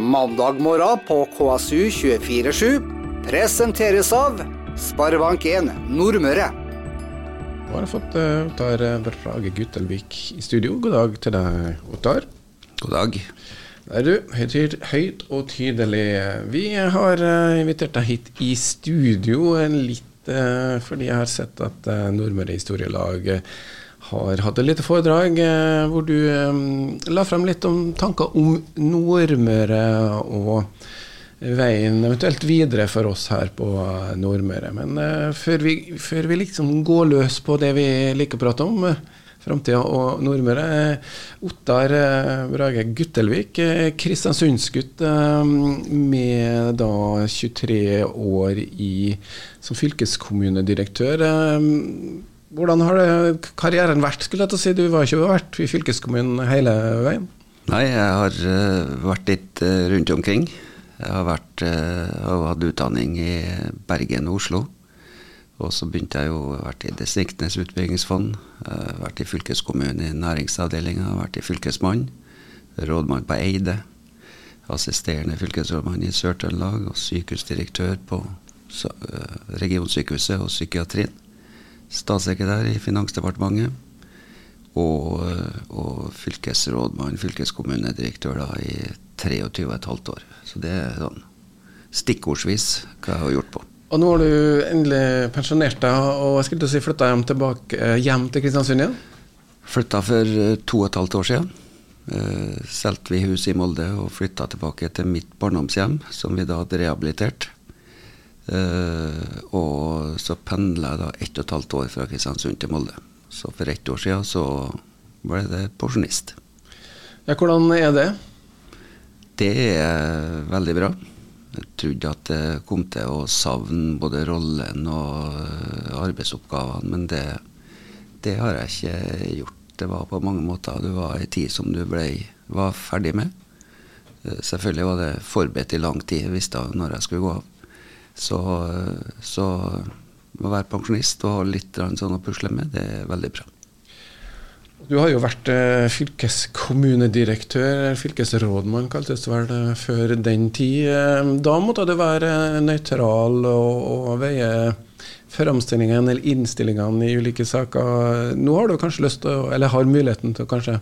Mandag morgen på KSU247 presenteres av Sparebank1 Nordmøre. Nå har fått uh, Ottar Brage Guttelvik i studio. God dag til deg, Ottar. God dag. Der du, høyt, høyt og tydelig. Vi har uh, invitert deg hit i studio litt uh, fordi jeg har sett at uh, Nordmøre Historielag har hatt et lite foredrag hvor du la frem litt om tanker om Nordmøre og veien eventuelt videre for oss her på Nordmøre. Men før vi, før, vi, liksom går løs på det vi liker å prate om, framtida og Nordmøre. Ottar Brage Guttelvik, Kristiansundsgutt med da 23 år i, som fylkeskommunedirektør. Hvordan har karrieren vært? skulle jeg til å si? Du var ikke vært i fylkeskommunen hele veien? Nei, jeg har vært litt rundt omkring. Jeg har, vært, og hatt utdanning i Bergen og Oslo. Og så begynte jeg jo vært i Distriktenes utbyggingsfond, vært i fylkeskommunen i næringsavdelinga, vært i fylkesmann, rådmann på Eide, assisterende fylkesrådmann i Sør-Trøndelag og sykehusdirektør på regionsykehuset og psykiatrien. Statssekretær i Finansdepartementet. Og, og fylkesrådmann, fylkeskommunedirektør da i 23,5 år. Så det er sånn stikkordsvis hva jeg har gjort på. Og nå har du endelig pensjonert deg og jeg skulle si flytta hjem, tilbake, hjem til Kristiansund igjen? Flytta for to og et halvt år siden. Uh, Solgte vi huset i Molde og flytta tilbake til mitt barndomshjem, som vi da hadde rehabilitert. Uh, og så pendla jeg da ett og et halvt år fra Kristiansund til Molde. Så for ett år siden så ble det pensjonist. Ja, hvordan er det? Det er veldig bra. Jeg trodde at jeg kom til å savne både rollen og arbeidsoppgavene, men det, det har jeg ikke gjort. Det var på mange måter Det var ei tid som du ble, var ferdig med. Selvfølgelig var det forberedt i lang tid, jeg visste når jeg skulle gå av. Så, så å være pensjonist og ha litt sånn å pusle med, det er veldig bra. Du har jo vært fylkeskommunedirektør, fylkesrådmann kaltes det vel før den tid. Da måtte du være nøytral og, og veie framstillingene eller innstillingene i ulike saker. Nå har du kanskje lyst til eller har muligheten til å kanskje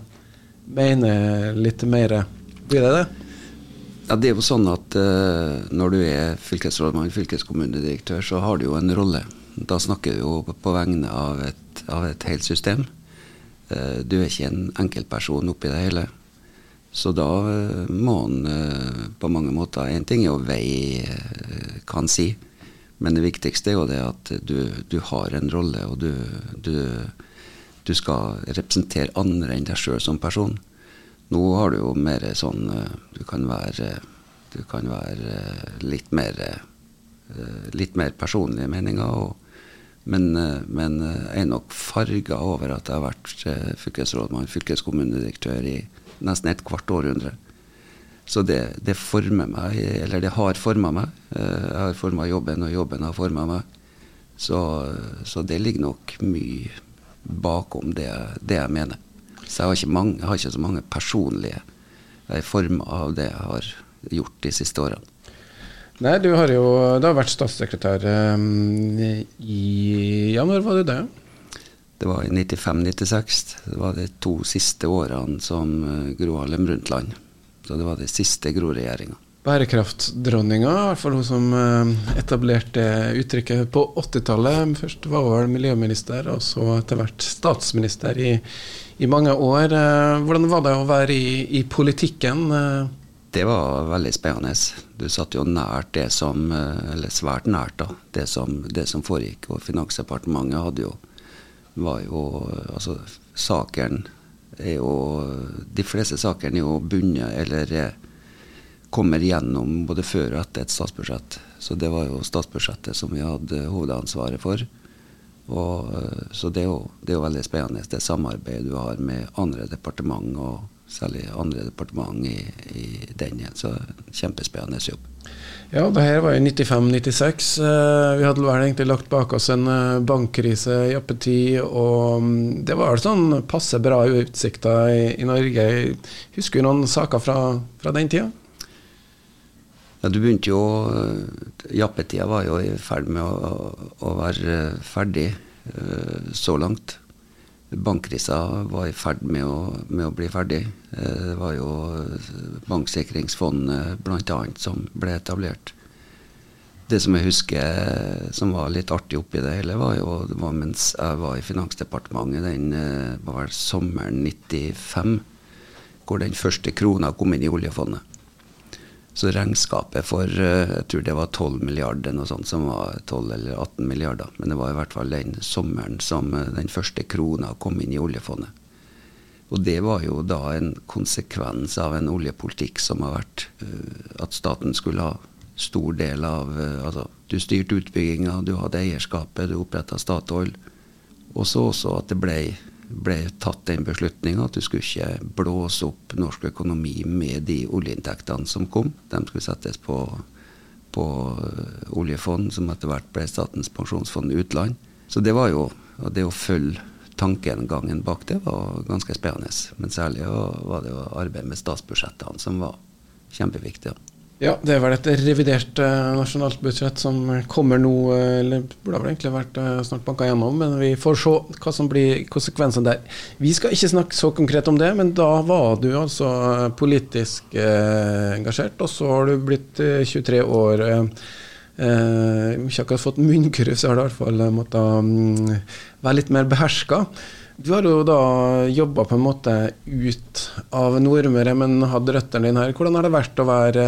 mene litt mer. Blir det det? Ja, det er jo sånn at uh, når du er fylkesrådmann, fylkeskommunedirektør, så har du jo en rolle. Da snakker du jo på vegne av et, av et helt system. Uh, du er ikke en enkeltperson oppi det hele. Så da uh, må han på mange måter En ting er å vei han si, men det viktigste er jo det at du, du har en rolle, og du, du, du skal representere andre enn deg sjøl som person. Nå har du jo mer sånn Du kan være, du kan være litt mer litt mer personlige meninger. Og, men, men, jeg er nok farga over at jeg har vært fylkesrådmann, fylkeskommunedirektør i nesten et kvart århundre. Så det, det former meg, eller det har forma meg. Jeg har forma jobben, og jobben har forma meg. Så, så, det ligger nok mye bakom det, det jeg mener. Så jeg har, ikke mange, jeg har ikke så mange personlige i form av det jeg har gjort de siste årene. Nei, du har jo da vært statssekretær um, i Ja, når var det det? Det var i 95-96. Det var de to siste årene som Gro Harlem Brundtland. Så det var den siste Gro-regjeringa. Bærekraftdronninga, i hvert fall hun som etablerte uttrykket på 80-tallet. Først var hun miljøminister, og så etter hvert statsminister i, i, mange år. Hvordan var det å være i, i politikken? Det var veldig spennende. Du satt jo nært det som Eller svært nært, da. Det som, det som foregikk. Og Finansdepartementet hadde jo var jo Altså, sakene er jo De fleste sakene er jo bundet eller kommer gjennom både før og etter et statsbudsjett. Så det var jo statsbudsjettet som vi hadde hovedansvaret for. Og, så det er, jo, det er jo veldig spennende, det samarbeidet du har med andre departement, og særlig andre departement i, i den igjen. Så kjempespennende jobb. Ja, det her var i 95-96. Vi hadde vel egentlig lagt bak oss en bankkrise i jappetid, og det var sånn passe bra utsikter i, i Norge. Husker du noen saker fra, fra den tida? Ja, du begynte jo Jappetida var jo i ferd med å, å være ferdig så langt. Bankkrisa var i ferd med å, med å, bli ferdig. Det var jo Banksikringsfondet bl.a. som ble etablert. Det som jeg husker som var litt artig oppi det hele, var jo det var mens jeg var i Finansdepartementet den var vel sommeren 95, hvor den første krona kom inn i oljefondet. Så regnskapet for jeg tror det var 12 milliarder, noe sånt som var 12 eller 18 milliarder. Men det var i hvert fall den sommeren som den første krona kom inn i oljefondet. Og det var jo da en konsekvens av en oljepolitikk som har vært at staten skulle ha stor del av altså, Du styrte utbygginga, du hadde eierskapet, du oppretta Statoil. Og så også at det ble, ble tatt den beslutninga at du skulle ikke blåse opp norsk økonomi med de oljeinntektene som kom. De skulle settes på, på oljefond, som etter hvert ble Statens pensjonsfond utland. Så det var jo det å følge tankegangen bak det var ganske spennende. Men særlig var det å arbeide med statsbudsjettene som var kjempeviktig. Ja, det er vel et revidert uh, nasjonalt budsjett som kommer nå, eller burde vel egentlig vært uh, snart banka gjennom, men vi får se hva som blir konsekvensene der. Vi skal ikke snakke så konkret om det, men da var du altså politisk engasjert, og så har du blitt 23 år. Uh, ikke akkurat fått munnkurv, så har du i hvert fall måttet um, være litt mer beherska. Du har jo da jobba på en måte ut av Nordmøre, men hadde røttene dine her. Hvordan har det vært å være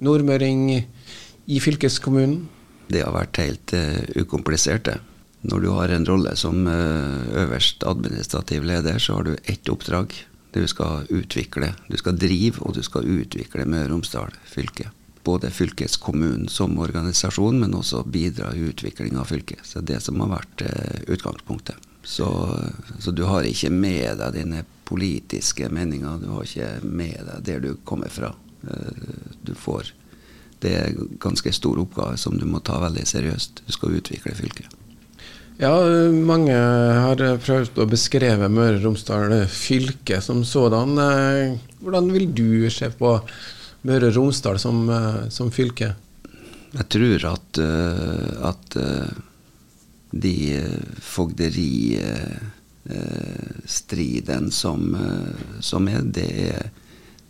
nordmøring i fylkeskommunen? Det har vært helt uh, ukomplisert, det. Når du har en rolle som uh, øverst administrativ leder, så har du ett oppdrag. Du skal utvikle, du skal drive og du skal utvikle Møre og Romsdal fylke. Både fylkeskommunen som organisasjon, men også bidra i utvikling av fylket. Så det som har vært utgangspunktet. Så, så, du har ikke med deg dine politiske meninger. Du har ikke med deg der du kommer fra. Eh, du får Det er en ganske stor oppgave som du må ta veldig seriøst. Du skal utvikle fylket. Ja, mange har prøvd å beskreve Møre og Romsdal fylke som sådan. Eh, hvordan vil du se på Møre og Romsdal som, eh, som fylke? Jeg tror at, at de eh, fogderistriden som, eh, som er, det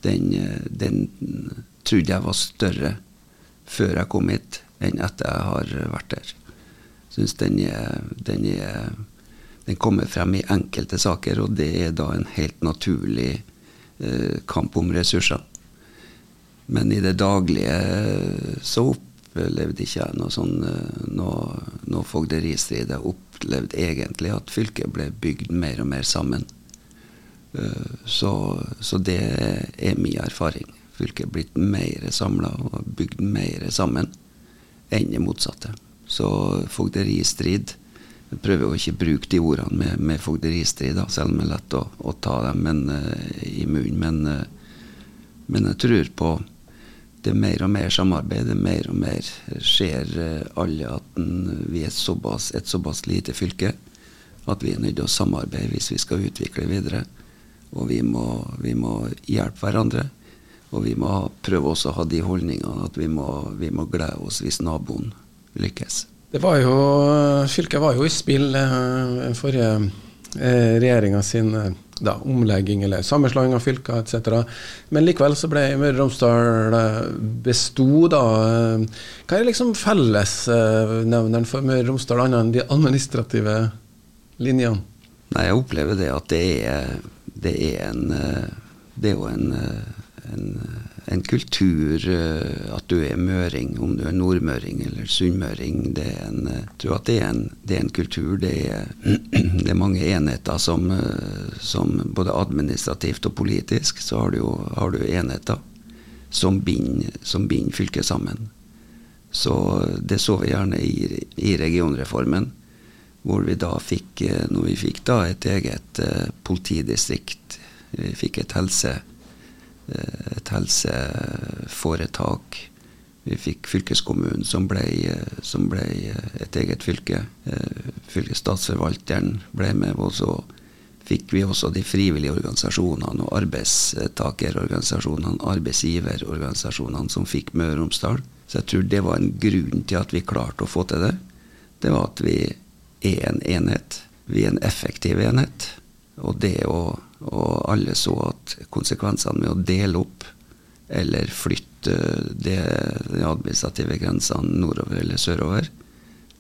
den, den trodde jeg var større før jeg kom hit, enn etter jeg har vært der. Syns den den den kommer frem i enkelte saker, og det er da en helt naturlig eh, kamp om ressurser. Men i det daglige så opp opplevde ikke noe sånn eh, noe, noe fogderistrid. Jeg opplevde egentlig at fylket ble bygd mer og mer sammen. Eh, så, så det er min erfaring. Fylket er blitt mer samla og bygd mer sammen enn det motsatte. Så fogderistrid Jeg prøver å ikke bruke de ordene med, med fogderistrid, da, selv om det er lett å, å ta dem men, uh, i munnen. Men, men jeg tror på det er mer og mer samarbeid. det er Mer og mer ser eh, alle at vi er såpass, et såpass lite fylke at vi er nødt til å samarbeide hvis vi skal utvikle videre. Og vi må, vi må hjelpe hverandre. Og vi må prøve også å ha de holdningene at vi må, vi må glede oss hvis naboen lykkes. Det var jo, Fylket var jo i spill eh, forrige eh, regjeringa sin eh, da, omlegging eller sammenslåing av fylker etc. Men likevel så ble Møre og Romsdal eh, besto, da. Hva er liksom fellesnevneren for Møre og Romsdal, annet enn de administrative linjene? Nei, Jeg opplever det at det er, det er en Det er jo en, en en kultur eh, at du er møring, om du er nordmøring eller sunnmøring. Det er en, jeg tror at det er en, det er en kultur. Det er, det er, mange enheter som, eh, som, både administrativt og politisk så har du, har du enheter som binder, som fylket sammen. Så det så vi gjerne i, i, regionreformen, hvor vi da fikk, eh, når vi fikk da et eget politidistrikt, vi fikk et helse Eh, et helseforetak. Vi fikk fylkeskommunen, som ble, som ble et eget fylke. Eh, Fylkesstatsforvalteren ble med. Og så fikk vi også de frivillige organisasjonene og arbeidstakerorganisasjonene, arbeidsgiverorganisasjonene som fikk Møre og Romsdal. Så jeg tror det var en grunn til at vi klarte å få til det. Det var at vi er en enhet. Vi er en effektiv enhet. Og det å og alle så at konsekvensene med å dele opp eller flytte de administrative grensene nordover eller sørover,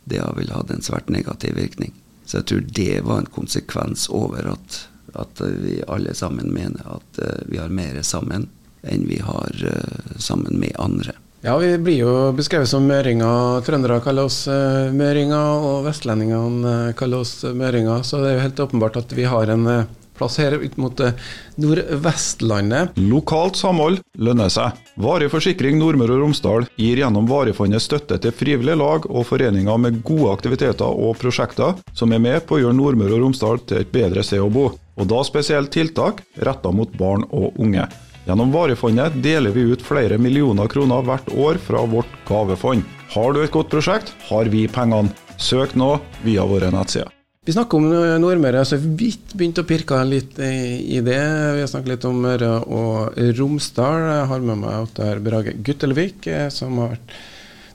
det ville hatt en svært negativ virkning. Så jeg tror det var en konsekvens over at, at vi alle sammen mener at uh, vi har mer sammen enn vi har uh, sammen med andre. Ja, vi blir jo beskrevet som møringer. Trøndere kaller oss uh, møringer, og vestlendingene kaller oss møringer. Så det er jo helt åpenbart at vi har en plass her ut mot eh, Nordvestlandet. Lokalt samhold lønner seg. Varig forsikring Nordmøre og Romsdal gir gjennom Varefondet støtte til frivillige lag og foreninger med gode aktiviteter og prosjekter som er med på å gjøre Nordmøre og Romsdal til et bedre sted å bo, og da spesielt tiltak retta mot barn og unge. Gjennom Varefondet deler vi ut flere millioner kroner hvert år fra vårt gavefond. Har du et godt prosjekt, har vi pengene. Søk nå via våre nettsider. Vi snakker om Nordmøre, så har vidt begynt å pirke litt i det. Vi har snakket litt om Møre og Romsdal. Jeg har med meg Ottar Brage Guttelvik, eh, som har vært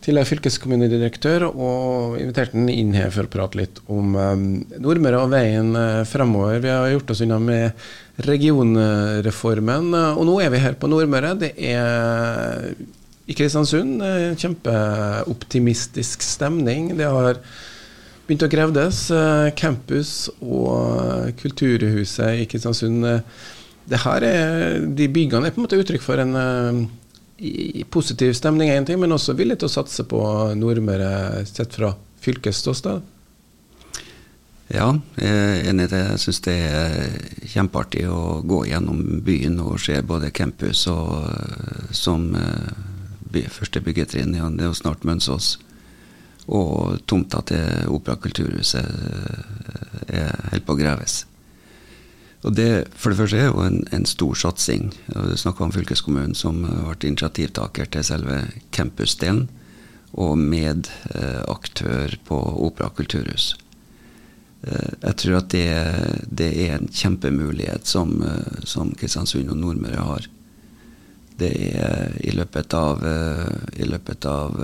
tidligere fylkeskommunedirektør, og invitert den inn her for å prate litt om um, Nordmøre og veien uh, fremover. Vi har gjort oss unna med regionreformen, og nå er vi her på Nordmøre. Det er i Kristiansund kjempeoptimistisk stemning. Det har begynt å grevdes. Eh, campus og Kulturhuset i Kristiansund. Eh, det her er, de byggene er på en måte uttrykk for en positiv stemning, en ting, men også villig til å satse på Nordmøre sett fra fylkesståsted. Ja, enig i det. Jeg syns det er kjempeartig å gå gjennom byen og se både campus og som første byggetrinn. Ja, det er jo snart Mønsås. Og tomta til Opera kulturhuset eh, er helt på å graves. Og det for det første er jo en, en stor satsing. Du snakka om fylkeskommunen som vært initiativtaker til selve campusdelen, og medaktør på Opera kulturhus. Eh, jeg tror at det, det er en kjempemulighet som, eh, som Kristiansund og Nordmøre har. Det er i løpet av, i løpet av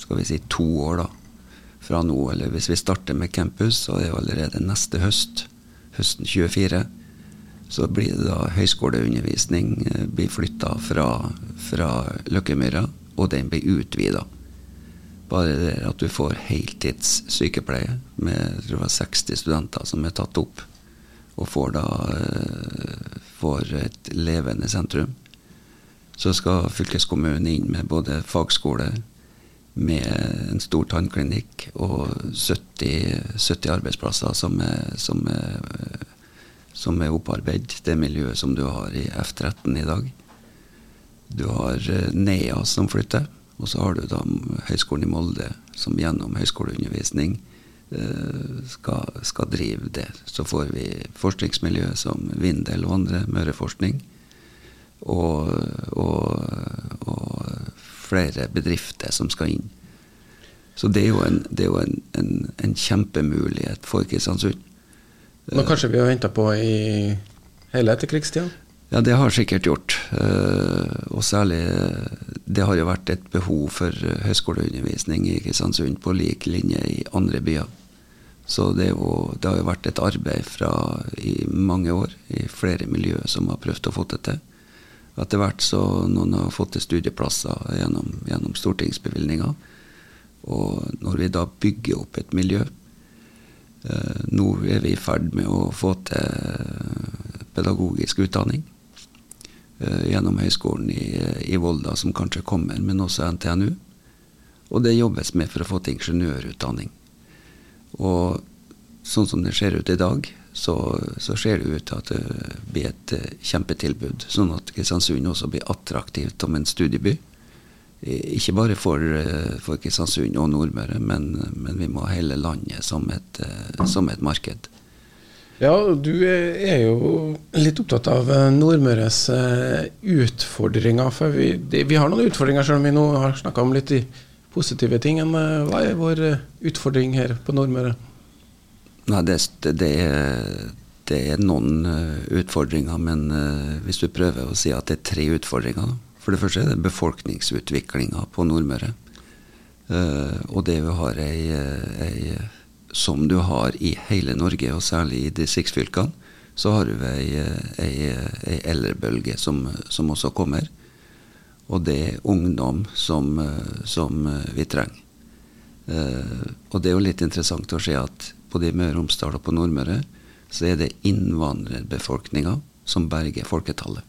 skal vi si, to år da, fra nå. Eller hvis vi starter med campus, så er det allerede neste høst, høsten 24, så blir det da høyskoleundervisning eh, blir flytta fra, fra Løkkemyra, og den blir utvida. Bare det at du får heltidssykepleie med tror jeg, 60 studenter som er tatt opp, og får da eh, får et levende sentrum. Så skal fylkeskommunen inn med både fagskole, med en stor tannklinikk og 70, 70 arbeidsplasser som er, som er, som er opparbeidet det miljøet som du har i F13 i dag. Du har eh, NEA som flytter, og så har du da Høgskolen i Molde som gjennom høyskoleundervisning eh, skal, skal, drive det. Så får vi forskningsmiljø som Vindel og andre, Møreforskning. Og, og, og flere bedrifter som skal inn. Så det er jo en, er jo en, en, en kjempemulighet for Kristiansund. Men kanskje vi har venta på i hele etterkrigstida? Ja, det har sikkert gjort. Uh, og særlig Det har jo vært et behov for høyskoleundervisning i Kristiansund på lik linje i andre byer. Så det, jo, det, har jo vært et arbeid fra i mange år i flere miljøer som har prøvd å få det til. Etter hvert så noen har fått til studieplasser gjennom, gjennom stortingsbevilgninger. Og når vi da bygger opp et miljø eh, Nå er vi i ferd med å få til pedagogisk utdanning eh, gjennom Høgskolen i, i, Volda, som kanskje kommer, men også NTNU. Og det jobbes med for å få til ingeniørutdanning. Og sånn som det ser ut i dag, så, så, ser det ut til at det blir et uh, kjempetilbud. Sånn at Kristiansund også blir attraktivt som en studieby. Ikke bare for, uh, for Kristiansund og Nordmøre, men, men, vi må ha hele landet som et, uh, som et, marked. Ja, du er jo litt opptatt av Nordmøres utfordringer. For vi, vi har noen utfordringer, selv om vi nå har snakka om litt positive ting. Hva er vår utfordring her på Nordmøre? Nei, det, det, er, det er noen uh, utfordringer, men uh, hvis du prøver å si at det er tre utfordringer For det første er det befolkningsutviklinga på Nordmøre. Uh, og det vi har ei, ei, Som du har i hele Norge, og særlig i distriktsfylkene, så har du ei, ei, ei eldrebølge som, som, også kommer. Og det er ungdom som, som vi trenger. og det er jo litt interessant å se at både i Møre og Romsdal og på Nordmøre så er det innvandrerbefolkninga som berger folketallet.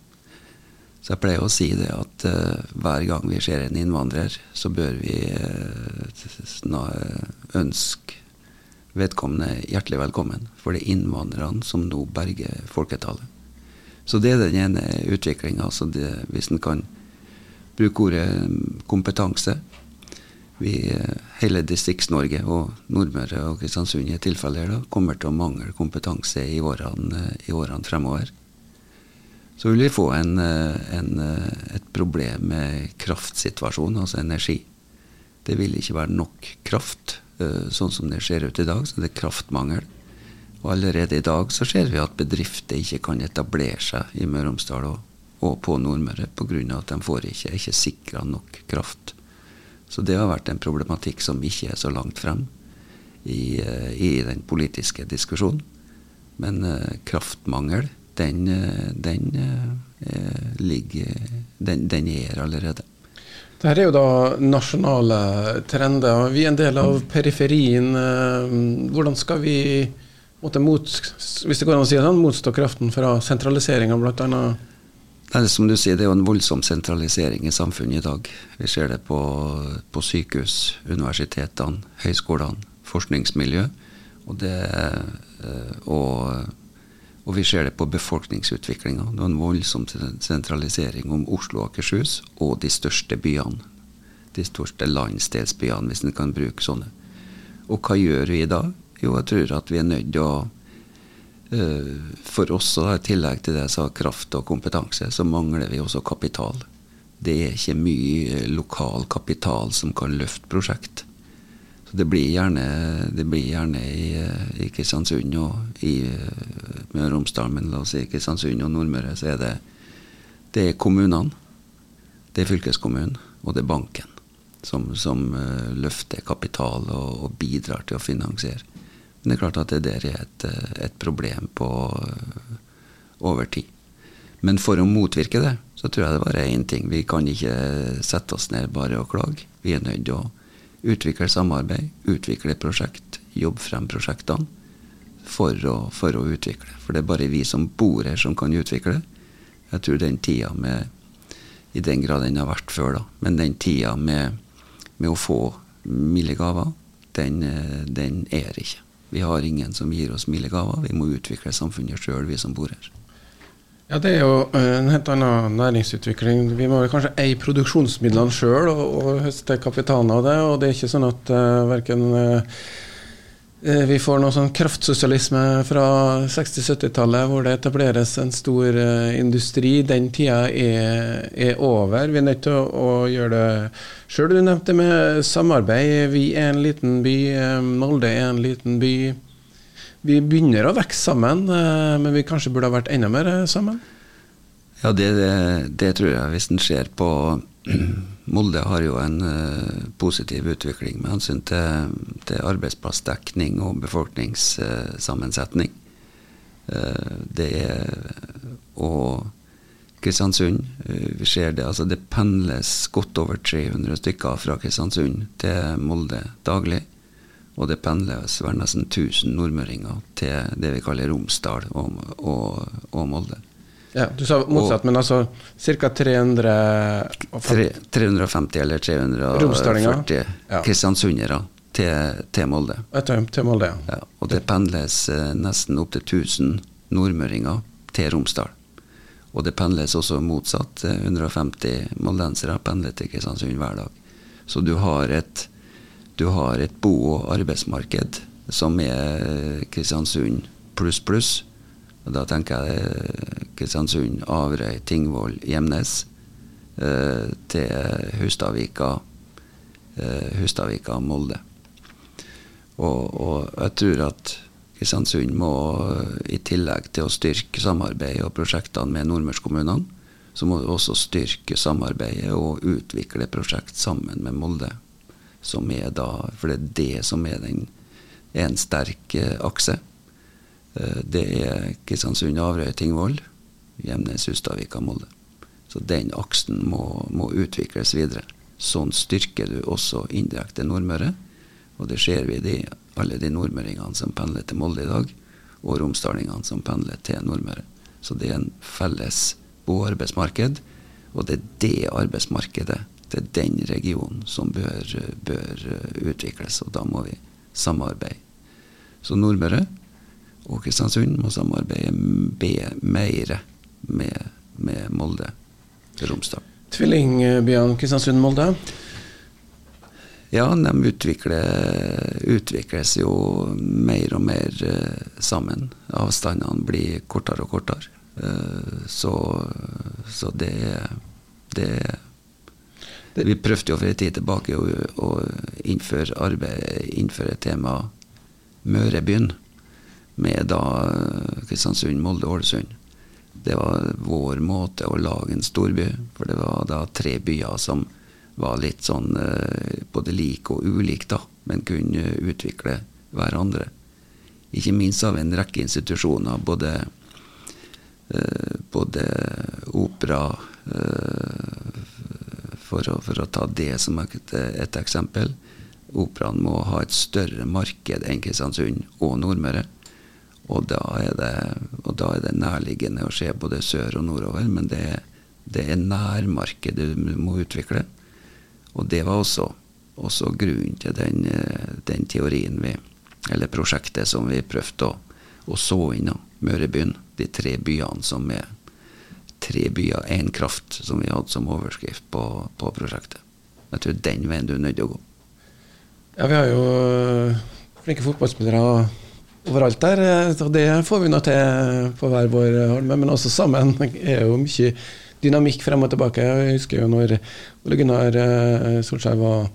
Så jeg pleier å si det at uh, hver gang vi ser en innvandrer, så bør vi uh, ønske vedkommende hjertelig velkommen. For det er innvandrerne som nå berger folketallet. Så det er den ene utviklinga. Hvis en kan bruke ordet kompetanse, vi, hele Distrikts-Norge og Nordmøre og Kristiansund i tilfeller da, kommer til å mangle kompetanse i årene, i årene fremover. Så vil vi få en, en, et problem med kraftsituasjonen, altså energi. Det vil ikke være nok kraft eh, sånn som det ser ut i dag, så det er kraftmangel. Og allerede i dag så ser vi at bedrifter ikke kan etablere seg i Møre og Romsdal og, på Nordmøre pga. at de får ikke, er ikke sikra nok kraft. Så det har vært en problematikk som ikke er så langt frem i, eh, i den politiske diskusjonen. Men uh, kraftmangel, den, eh, den uh, ligger den, den, er allerede. Dette er jo da nasjonale trender. Vi er en del av periferien. Hvordan skal vi måtte mot, hvis det går an å si det, sånn, motstå kraften fra sentraliseringa, bl.a. Er som du sier, det er jo en voldsom sentralisering i samfunnet i dag. Vi ser det på, på sykehus, universitetene, høyskolene, forskningsmiljø. Og, det, eh, og, og, vi ser det på befolkningsutviklinga. Det er en voldsom sentralisering om Oslo og Akershus og de største byene. De største landsdelsbyene, hvis en kan bruke sånne. Og hva gjør vi da? Jo, jeg tror at vi er nødt til å for oss, i tillegg til det jeg sa, kraft og kompetanse, så mangler vi også kapital. Det er ikke mye lokal kapital som kan løfte prosjekt. Så det blir gjerne, det blir gjerne i, i, Kristiansund og i eh, Møre og Romsdal, men la oss si Kristiansund og Nordmøre, så er det, det er kommunene, det er fylkeskommunen, og det er banken som, som løfter kapital og, og bidrar til å finansiere. Men det er klart at det der er et, eh, et problem på eh, over tid. Men for å motvirke det, så tror jeg det bare er én ting. Vi kan ikke sette oss ned bare og klage. Vi er nødt til å utvikle samarbeid, utvikle prosjekt, jobbe frem prosjektene for å, for å utvikle. For det er bare vi som bor her, som kan utvikle. Jeg tror den tida med I den grad den har vært før, da. Men den tida med, med å få milde gaver, den, eh, den er ikke. Vi har ingen som gir oss milde gaver. Vi må utvikle samfunnet sjøl, vi som bor her. Ja, Det er jo eh, en helt annen næringsutvikling. Vi må kanskje eie produksjonsmidlene sjøl og, og, høste kapitalen av det. og Det er ikke sånn at uh, eh, verken uh, eh, vi får noe sånn kraftsosialisme fra 60-70-tallet hvor det etableres en stor uh, industri. Den tida er, er, over. Vi er nødt til å, å gjøre det Sjøl du nevnte med samarbeid. Vi er en liten by. Eh, Molde er en liten by. Vi begynner å vokse sammen, eh, men vi kanskje burde ha vært enda mer eh, sammen? Ja, det, det tror jeg. Hvis en ser på Molde har jo en uh, positiv utvikling med hensyn til, til arbeidsplassdekning og befolkningssammensetning. Uh, det er og Kristiansund. Eh, vi ser det, altså det pendles godt over 300 stykker fra Kristiansund til Molde daglig. Og det pendles vel nesten 1000 nordmøringer til det vi kaller Romsdal og, og, og Molde. Ja, Du sa motsatt, og, men altså ca. 300 350 eller 340 ja. kristiansundere til, til, Molde. Til Molde ja. ja. Og det pendles eh, nesten opptil 1000 nordmøringer til Romsdal. Og det pendles også motsatt. 150 moldensere pendler til Kristiansund hver dag. Så du har et, du har et bo- og arbeidsmarked som er Kristiansund pluss pluss. Og da tenker jeg Kristiansund, Averøy, Tingvoll, Gjemnes eh, til Hustadvika, eh, Hustadvika Molde. Og, og, jeg tror at Kristiansund må, i tillegg til å styrke samarbeidet og prosjektene med nordmørskommunene, så må du også styrke samarbeidet og utvikle prosjekt sammen med Molde. Som er da, For det er det som er, den, er en sterk eh, akse. Eh, det er Kristiansund, Averøy, Tingvoll, Gjemnes, Hustadvika, Molde. Så den aksen må, må, utvikles videre. Sånn styrker du også indirekte Nordmøre. Og det ser vi i alle de nordmøringene som pendler til Molde i dag, og romsdalingene som pendler til Nordmøre. Så det er en felles boarbeidsmarked, og det er det arbeidsmarkedet, det er den regionen som bør, bør utvikles, og da må vi samarbeide. Så Nordmøre og Kristiansund må samarbeide mer med, med Molde, Romsdal. Tvillingbyene Kristiansund-Molde? Ja, de utvikler, utvikles jo mer og mer eh, sammen. Avstandene blir kortere og kortere. Eh, så, så det, det, det Vi prøvde jo for en tid tilbake å, å innføre, arbeid, innføre tema Mørebyen med da Kristiansund, Molde, Ålesund. Det var vår måte å lage en storby, for det var da tre byer som var litt sånn eh, både like og ulike, da, men kunne utvikle hverandre. Ikke minst av en rekke institusjoner, både, eh, både opera eh, for å, for å, ta det som et, et eksempel. Operaen må ha et større marked enn Kristiansund og Nordmøre. Og da det, og da er det nærliggende å se både sør og nordover, men det, det er nærmarkedet du må utvikle. Og det var også, også grunnen til den, den, teorien vi Eller prosjektet som vi prøvde å, å så inn. Mørebyen. De tre byene som er tre byer, én kraft, som vi hadde som overskrift på, på prosjektet. Jeg tror den veien du er nødt til å gå. Ja, vi har jo eh, flinke fotballspillere overalt der. Eh, og det får vi nå til på hver vår holme, men også sammen er jo mye dynamikk frem og tilbake. Jeg husker jo når Ole Gunnar eh, Solskjær var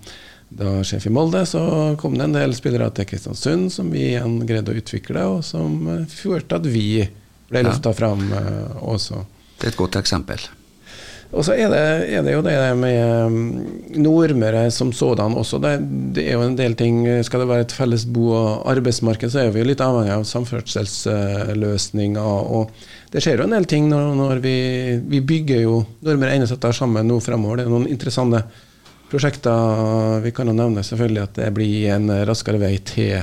da sjef i Molde, så kom det en del spillere til Kristiansund som vi igjen greide å utvikle, og som eh, førte at vi ble løfta ja. fram eh, også. Det er et godt eksempel. Og så er det, er det, jo det med mm, Nordmøre som sådan også. Det, det, er jo en del ting Skal det være et felles bo- og arbeidsmarked, så er vi litt avhengig av samferdselsløsninger. Og det skjer jo en del ting når, når vi, vi, bygger jo Nordmøre Einesetter sammen nå fremover. Det er noen interessante prosjekter. Vi kan jo nevne selvfølgelig at det blir en raskere vei til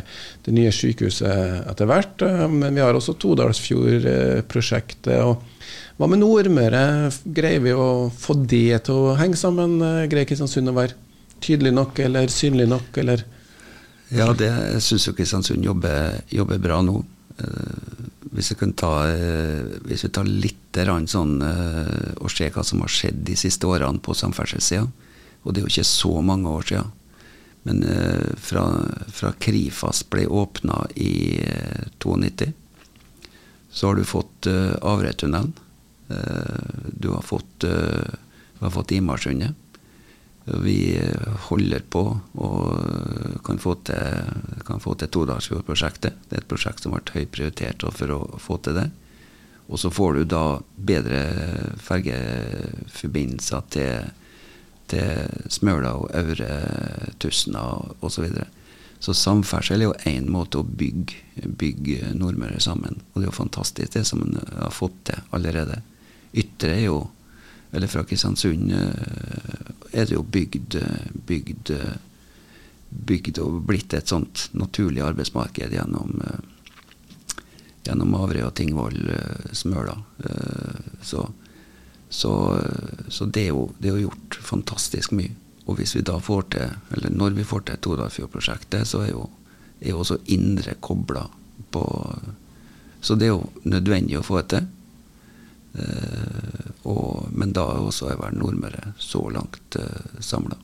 det nye sykehuset etter hvert. Men vi har også Todalsfjord-prosjektet. og hva med Nordmøre? Greier vi å få det til å henge sammen? Greier Kristiansund å være tydelig nok eller synlig nok, eller? Ja, det syns jo Kristiansund jobber, jobber, bra nå. Eh, hvis, ta, eh, hvis vi tar litt sånn eh, og ser hva som har skjedd de siste årene på samferdselssida, og det er jo ikke så mange år siden, men fra, fra Krifas ble åpna i 92, så har du fått Avretunnelen Eh, du har fått, uh, fått Imarsundet. Vi holder på og kan få til, kan få til Todalsfjordprosjektet. Det er et prosjekt som vært høyt prioritert for å få til det. Og så får du da bedre fergeforbindelser til, til Smøla og Aure, Tusna osv. Så, videre. så samferdsel er jo én måte å bygge, bygge Nordmøre sammen. Og det er jo fantastisk det som en har fått til allerede. Ytre er jo Eller fra Kristiansund eh, er det jo bygd, bygd, bygd og blitt et sånt naturlig arbeidsmarked gjennom gjennom Averøy og Tingvoll, eh, Smøla. Eh, så, så, så det, er jo, det, er jo, gjort fantastisk mye. Og hvis vi da får til, eller når vi får til Todalfjord-prosjektet, så er jo, er jo også indre kobla på Så det er jo nødvendig å få til. Eh, og, men da også er vel Nordmøre så langt eh, samla.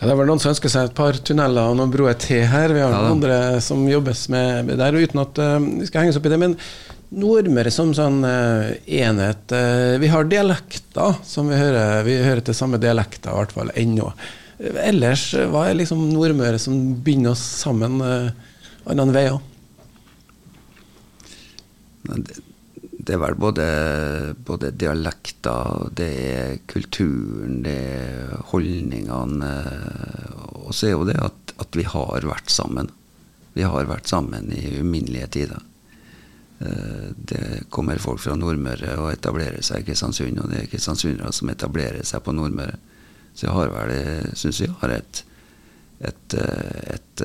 Ja, det er vel noen som ønsker seg et par tunneler og noen broer til her. Vi har ja, andre som jobbes med, med der, uten at uh, vi skal henge oss opp i det. Men Nordmøre som sånn uh, enhet uh, Vi har dialekter som vi hører. Vi hører til samme dialekter, i hvert fall ennå. Ellers, hva er liksom Nordmøre som binder oss sammen uh, andre veier? Det, er vel både, både, dialekter, det er kulturen, det er holdningene. Og så er jo det at, at, vi har vært sammen. Vi har vært sammen i uminnelige tider. Eh, det kommer folk fra Nordmøre og etablerer seg i Kristiansund, og det er kristiansundere som etablerer seg på Nordmøre. Så jeg har vel, syns jeg har et, et, et,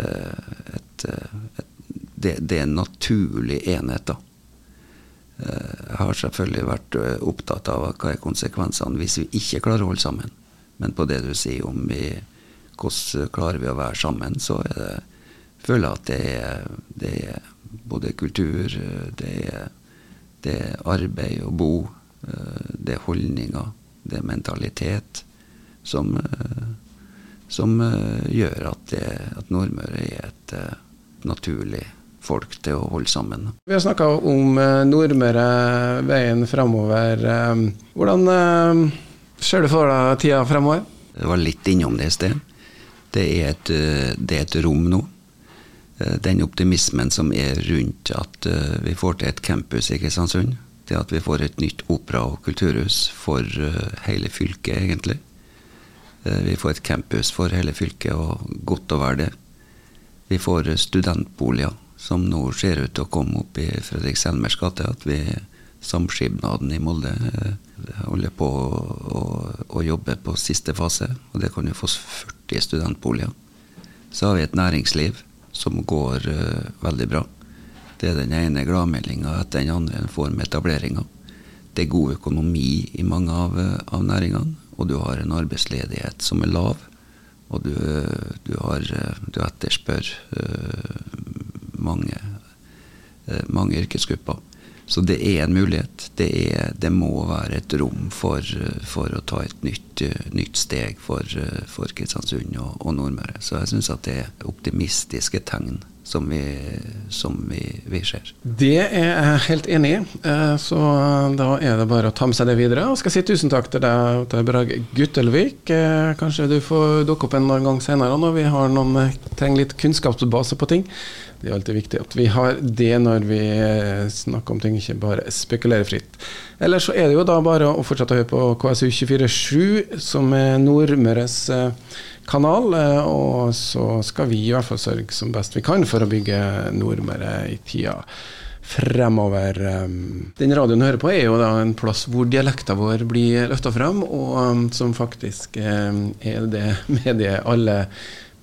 et det, det, er en naturlig enhet, da. Eh, har selvfølgelig vært eh, opptatt av hva er konsekvensene hvis vi ikke klarer å holde sammen. Men på det du sier om vi, hvordan klarer vi å være sammen, så det, føler jeg at det er, det er både kultur, det er, det er, arbeid og bo, eh, det er holdninger, det er mentalitet som, som gjør at, at Nordmøre er et naturlig folk til å holde sammen. Vi har snakka om eh, Nordmøre, veien framover. Eh, hvordan eh, ser du for deg tida fremover? Jeg var litt innom det i sted. Det er, et, det er et rom nå. Den optimismen som er rundt at vi får til et campus i Kristiansund. Det at vi får et nytt opera- og kulturhus for hele fylket, egentlig. Vi får et campus for hele fylket, og godt å være det. Vi får studentboliger som nå ser ut til å komme opp i Fredrik Selmers gate. At vi Samskipnaden i Molde eh, holder på å, å, jobbe på siste fase. Og det kan jo få 40 studentboliger. Så har vi et næringsliv som går uh, veldig bra. Det er den ene gladmeldinga etter den andre en får med etableringa. Det er god økonomi i mange av, eh, av næringene, og du har en arbeidsledighet som er lav. Og du, du, har, du etterspør uh, mange, eh, mange yrkesgrupper. Så det er en mulighet. Det, er, det må være et rom for, for å ta et nytt, nytt steg for, for Kristiansund og, og, Nordmøre. Så jeg syns at det er optimistiske tegn som vi, som vi, vi ser. Det er jeg helt enig i. Eh, så da er det bare å ta med seg det videre. Og skal si tusen takk til deg, til Guttelvik. Eh, kanskje du får dukke opp en gang senere når vi har noen, trenger litt kunnskapsbase på ting. Det er alltid viktig at vi har det når vi snakker om ting, ikke bare spekulerer fritt. Eller så er det jo da bare å fortsette å høre på KSU247, som er Nordmøres eh, kanal. Eh, og så skal vi i hvert fall sørge som best vi kan for å bygge Nordmøre i tida fremover. Eh, den radioen du hører på, er jo da en plass hvor dialekta vår blir løfta frem, og som faktisk er det mediet alle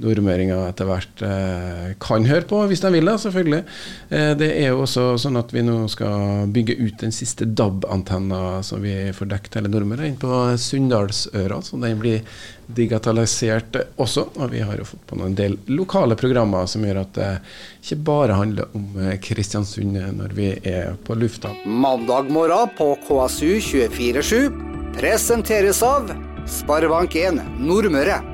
nordmøringer etter hvert eh, kan høre på, hvis de vil det, selvfølgelig. Eh, det er jo også sånn at vi nå skal bygge ut den siste DAB-antenna som vi får dekket hele Nordmøre, inn på Sunndalsøra. Så den blir digitalisert også. Og vi har jo fått på en del lokale programmer som gjør at det ikke bare handler om eh, Kristiansund når vi er på lufta. Mandag morgen på KSU 247 presenteres av Sparebank1 Nordmøre.